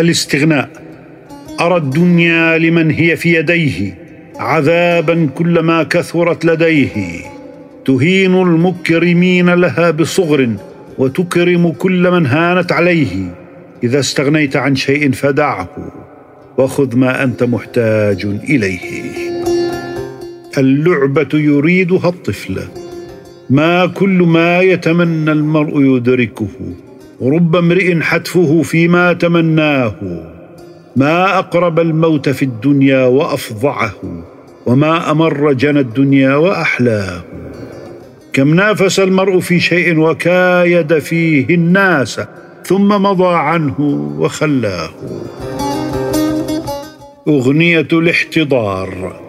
الاستغناء. أرى الدنيا لمن هي في يديه عذابا كلما كثرت لديه. تهين المكرمين لها بصغر وتكرم كل من هانت عليه. إذا استغنيت عن شيء فدعه وخذ ما أنت محتاج إليه. اللعبة يريدها الطفل ما كل ما يتمنى المرء يدركه. رب امرئ حتفه فيما تمناه. ما أقرب الموت في الدنيا وافظعه وما أمر جنى الدنيا وأحلاه. كم نافس المرء في شيء وكايد فيه الناس ثم مضى عنه وخلاه. أغنية الاحتضار.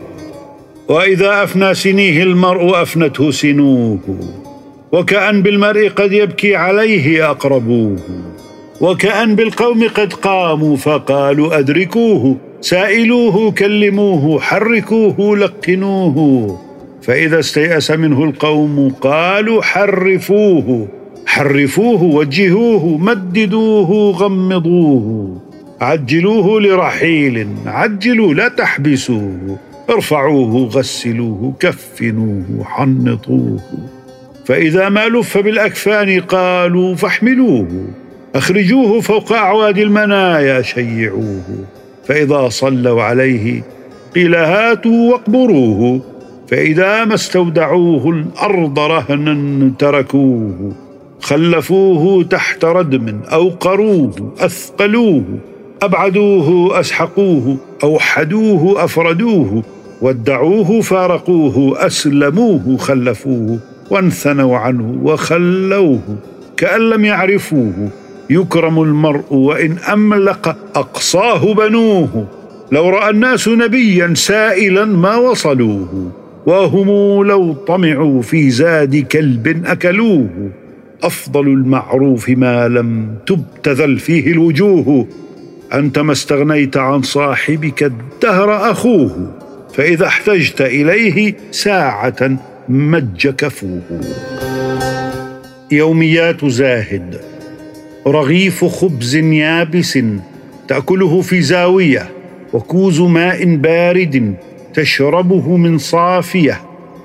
وإذا أفنى سنيه المرء أفنته سنوه. وكأن بالمرء قد يبكي عليه أقربوه. وكأن بالقوم قد قاموا فقالوا أدركوه سائلوه كلموه حركوه لقنوه. فإذا استيأس منه القوم قالوا حرفوه. حرفوه وجهوه مددوه غمضوه. عجلوه لرحيل عجلوا لا تحبسوه. ارفعوه غسلوه كفنوه حنطوه. فإذا ما لف بالأكفان قالوا فاحملوه أخرجوه فوق أعواد المنايا شيعوه. فإذا صلوا عليه قيل هاتوا واقبروه فإذا ما استودعوه الأرض رهنا تركوه. خلفوه تحت ردم أوقروه أثقلوه. أبعدوه أسحقوه أوحدوه أفردوه. ودعوه فارقوه أسلموه خلفوه. وانثنوا عنه وخلوه كأن لم يعرفوه. يكرم المرء وإن أملق أقصاه بنوه. لو رأى الناس نبيا سائلا ما وصلوه. وهم لو طمعوا في زاد كلب أكلوه. أفضل المعروف ما لم تبتذل فيه الوجوه. أنت ما استغنيت عن صاحبك الدهر أخوه. فإذا احتجت إليه ساعة مج كفوه. يوميات زاهد رغيف خبز يابس تأكله في زاوية وكوز ماء بارد تشربه من صافية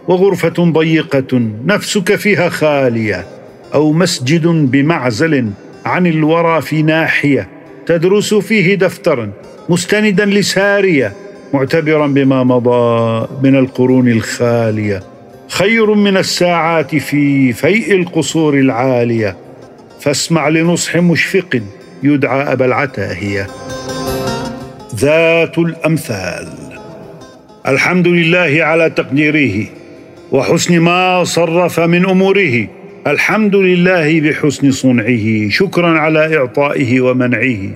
وغرفة ضيقة نفسك فيها خالية أو مسجد بمعزل عن الورى في ناحية تدرس فيه دفترا مستندا لسارية معتبرا بما مضى من القرون الخالية. خير من الساعات في فيء القصور العالية. فاسمع لنصح مشفق يدعى أبا العتاهية. ذات الأمثال. الحمد لله على تقديره وحسن ما صرف من أموره. الحمد لله بحسن صنعه شكرا على إعطائه ومنعه.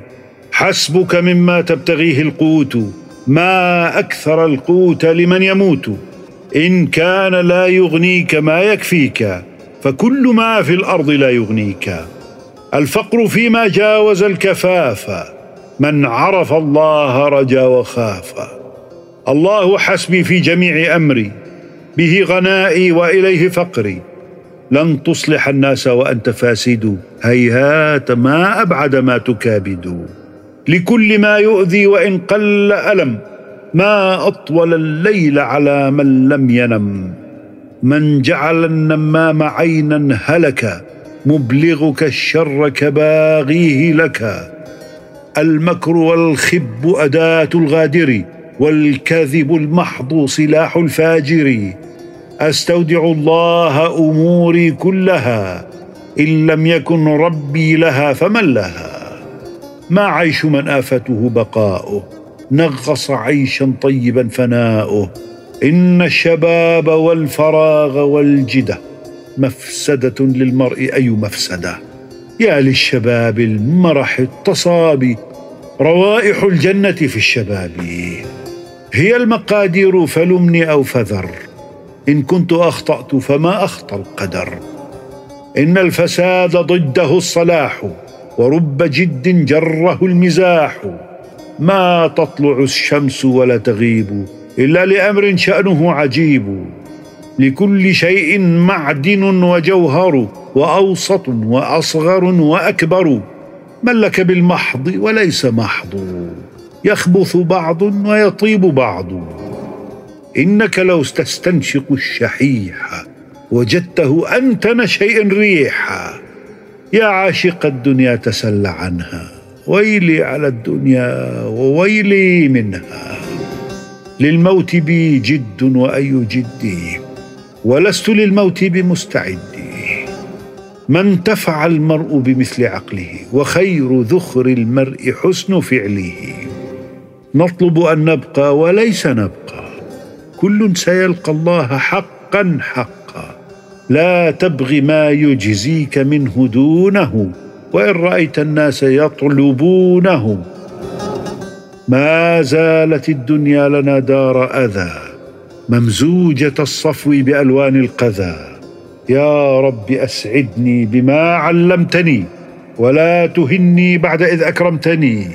حسبك مما تبتغيه القوت ما أكثر القوت لمن يموت. إن كان لا يغنيك ما يكفيك فكل ما في الأرض لا يغنيك. الفقر فيما جاوز الكفاف من عرف الله رجا وخاف. الله حسبي في جميع أمري به غنائي وإليه فقري. لن تصلح الناس وأنت فاسد هيهات ما أبعد ما تكابد. لكل ما يؤذي وإن قل ألم ما أطول الليل على من لم ينم. من جعل النمام عينا هلك مبلغك الشر كباغيه لك. المكر والخب أداة الغادر والكذب المحض سلاح الفاجر. أستودع الله أموري كلها إن لم يكن ربي لها فمن لها. ما عيش من آفته بقاؤه. نغص عيشا طيبا فناؤه. إن الشباب والفراغ والجدة مفسدة للمرء أي مفسدة. يا للشباب المرح التصابي روائح الجنة في الشباب. هي المقادير فلمني أو فذر. إن كنت أخطأت فما اخطا القدر. إن الفساد ضده الصلاح ورب جد جره المزاح. ما تطلع الشمس ولا تغيب إلا لأمر شأنه عجيب. لكل شيء معدن وجوهر وأوسط وأصغر وأكبر. من لك بالمحض وليس محض. يخبث بعض ويطيب بعض. إنك لو تستنشق الشحيح وجدته انتن شيء ريحا يا عاشق الدنيا تسل عنها. ويلي على الدنيا وويلي منها. للموت بي جد وأي جدي ولست للموت بمستعد. ما انتفع المرء بمثل عقله وخير ذخر المرء حسن فعله. نطلب أن نبقى وليس نبقى. كل سيلقى الله حقا حقا. لا تبغ ما يجزيك منه دونه. وإن رأيت الناس يطلبونه ما زالت الدنيا لنا دار أذى ممزوجة الصفو بألوان القذى. يا رب أسعدني بما علمتني ولا تهني بعد إذ أكرمتني.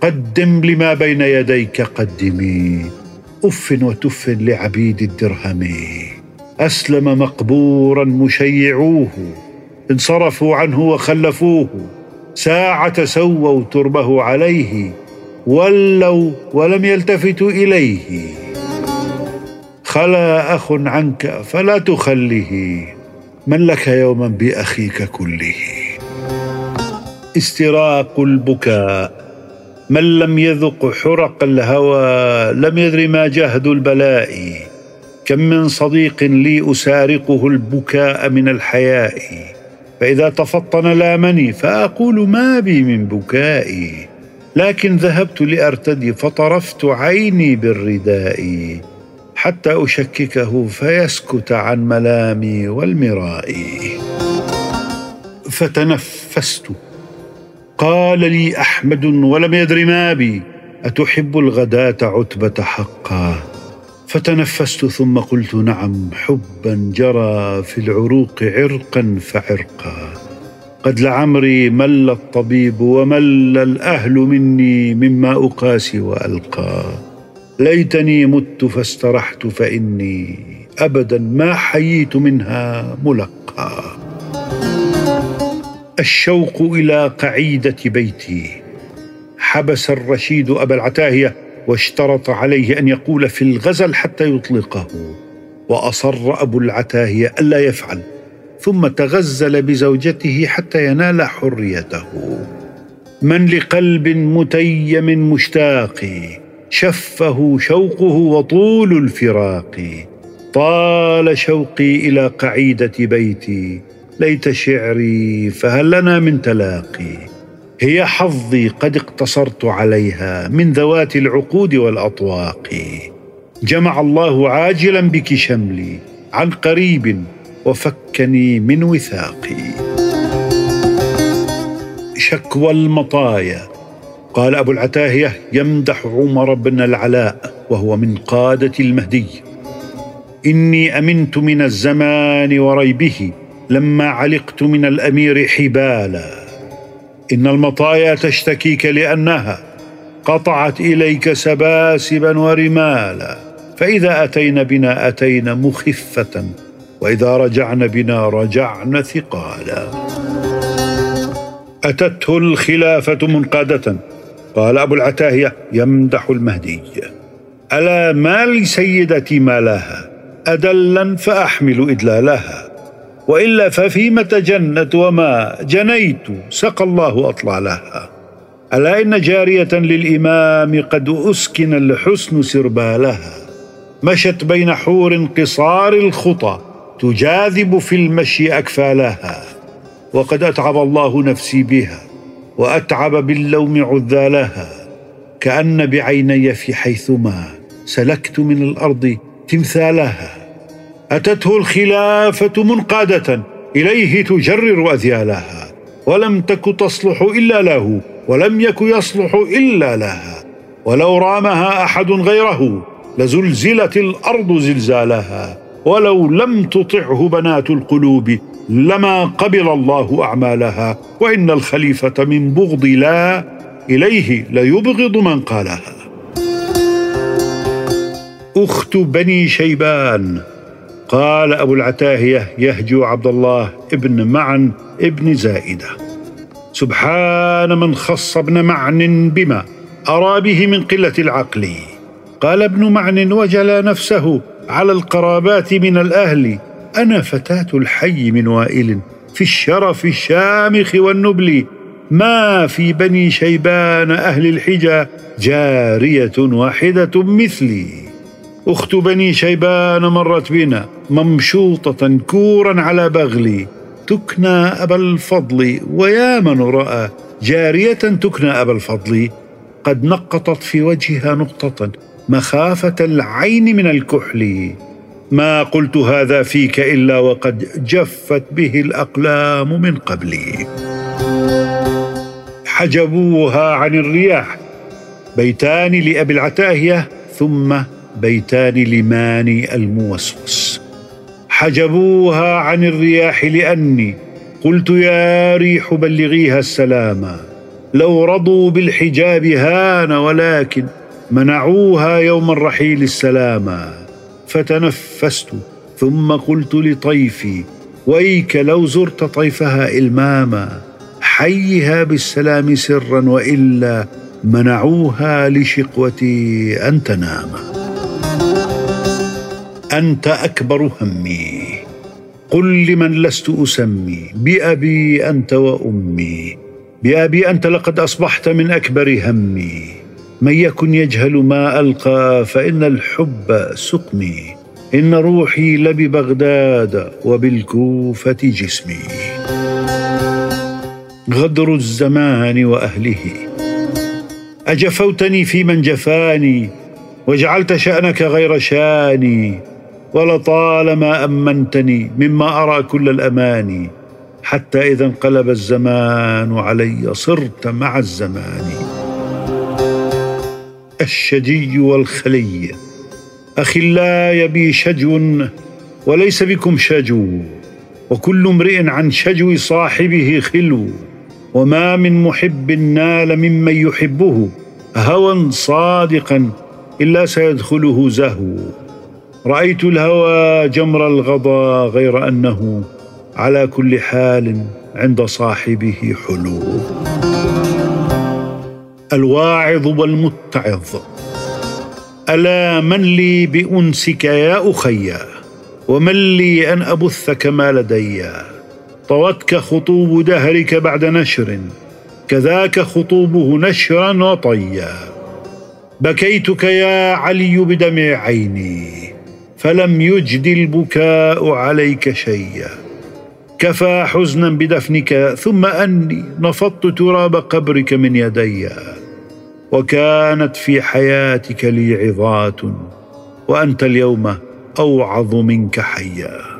قدم لما بين يديك قدمي اف وتف لعبيد الدرهم. أسلم مقبورا مشيعوه. انصرفوا عنه وخلفوه. ساعة سووا تربه عليه ولوا ولم يلتفتوا إليه. خلا أخ عنك فلا تخله. من لك يوما بأخيك كله. استراق البكاء. من لم يذق حرق الهوى لم يدر ما جهد البلاء. كم من صديق لي أسارقه البكاء من الحياء. فإذا تفطن لامني فأقول ما بي من بكائي. لكن ذهبت لأرتدي فطرفت عيني بالرداء. حتى أشككه فيسكت عن ملامي والمرائي فتنفست. قال لي أحمد ولم يدر ما بي. أتحب الغداة عتبة حقا؟ فتنفست ثم قلت نعم حبا جرى في العروق عرقا فعرقا. قد لعمري مل الطبيب ومل الأهل مني مما أقاسي وألقى. ليتني مت فاسترحت فإني أبدا ما حييت منها ملقى. الشوق إلى قعيدة بيتي. حبس الرشيد أبا العتاهية واشترط عليه أن يقول في الغزل حتى يطلقه. وأصر أبو العتاهيه ألا يفعل ثم تغزل بزوجته حتى ينال حريته. من لقلب متيم مشتاق شفه شوقه وطول الفراق. طال شوقي إلى قعيدة بيتي ليت شعري فهل لنا من تلاقي. هي حظي قد اقتصرت عليها من ذوات العقود والأطواق. جمع الله عاجلا بك شملي عن قريب وفكني من وثاقي. شكوى المطايا. قال أبو العتاهية يمدح عمر بن العلاء وهو من قادة المهدي. إني أمنت من الزمان وريبه لما علقت من الأمير حبالا. إن المطايا تشتكيك لانها قطعت إليك سباسبا ورمالا. فإذا اتين بنا أتينا مخفة وإذا رجعن بنا رجعن ثقالا. أتته الخلافة منقادة. قال أبو العتاهية يمدح المهدي. ألا ما لسيدتي ما لها؟ ادلا فأحمل إدلالها. وإلا ففيم تجنت وما جنيت سقى الله اطلالها ألا إن جارية للإمام قد أسكن الحسن سربالها. مشت بين حور قصار الخطى تجاذب في المشي أكفالها. وقد أتعب الله نفسي بها وأتعب باللوم عذالها. كأن بعيني في حيثما سلكت من الأرض تمثالها. أتته الخلافة منقادة. إليه تجرر أذيالها. ولم تك تصلح إلا له. ولم يك يصلح إلا لها. ولو رامها أحد غيره لزلزلت الأرض زلزالها. ولو لم تطعه بنات القلوب لما قبل الله أعمالها. وإن الخليفة من بغض لا إليه ليبغض من قالها. أخت بني شيبان قال أبو العتاهية يهجو عبد الله ابن معن ابن زائدة. سبحان من خص ابن معن بما أرى به من قلة العقل. قال ابن معن وجلى نفسه على القرابات من الأهل. أنا فتاة الحي من وائل في الشرف الشامخ والنبل. ما في بني شيبان أهل الحجى جارية واحدة مثلي. اخت بني شيبان مرت بنا ممشوطة كورا على بغلي. تكنى أبا الفضل ويا من رأى. جارية تكنى أبا الفضل. قد نقطت في وجهها نقطة مخافة العين من الكحل. ما قلت هذا فيك إلا وقد جفت به الأقلام من قبلي. حجبوها عن الرياح. بيتان لأبي العتاهية ثم بيتان لماني الموسوس. حجبوها عن الرياح لأني قلت يا ريح بلغيها السلام. لو رضوا بالحجاب هان ولكن منعوها يوم الرحيل السلاما فتنفست ثم قلت لطيفي ويك لو زرت طيفها إلماما حيها بالسلام سرا وإلا منعوها لشقوتي أن تنام أنت أكبر همي. قل لمن لست أسمي. بأبي أنت وأمي. بأبي أنت لقد أصبحت من أكبر همي. من يكن يجهل ما ألقى فإن الحب سقمي. إن روحي لببغداد وبالكوفة جسمي. غدر الزمان وأهله. أجفوتني في من جفاني وجعلت شأنك غير شاني. ولطالما أمنتني مما أرى كل الاماني حتى إذا انقلب الزمان علي صرت مع الزمان. الشجي والخلي اخلاي بي شجو وليس بكم شجو وكل امرئ عن شجو صاحبه خلو. وما من محب نال ممن يحبه هوى صادقا إلا سيدخله زهو. رأيت الهوى جمر الغضا غير أنه على كل حال عند صاحبه حلو. الواعظ والمتعظ ألا من لي بأنسك يا أخي؟ ومن لي أن ابثك ما لدي؟ طوتك خطوب دهرك بعد نشر كذاك خطوبه نشرا وطيا بكيتك يا علي بدمع عيني فلم يجد البكاء عليك شيئا. كفى حزنا بدفنك ثم أني نفضت تراب قبرك من يدي. وكانت في حياتك لي عظات وأنت اليوم أوعظ منك حيا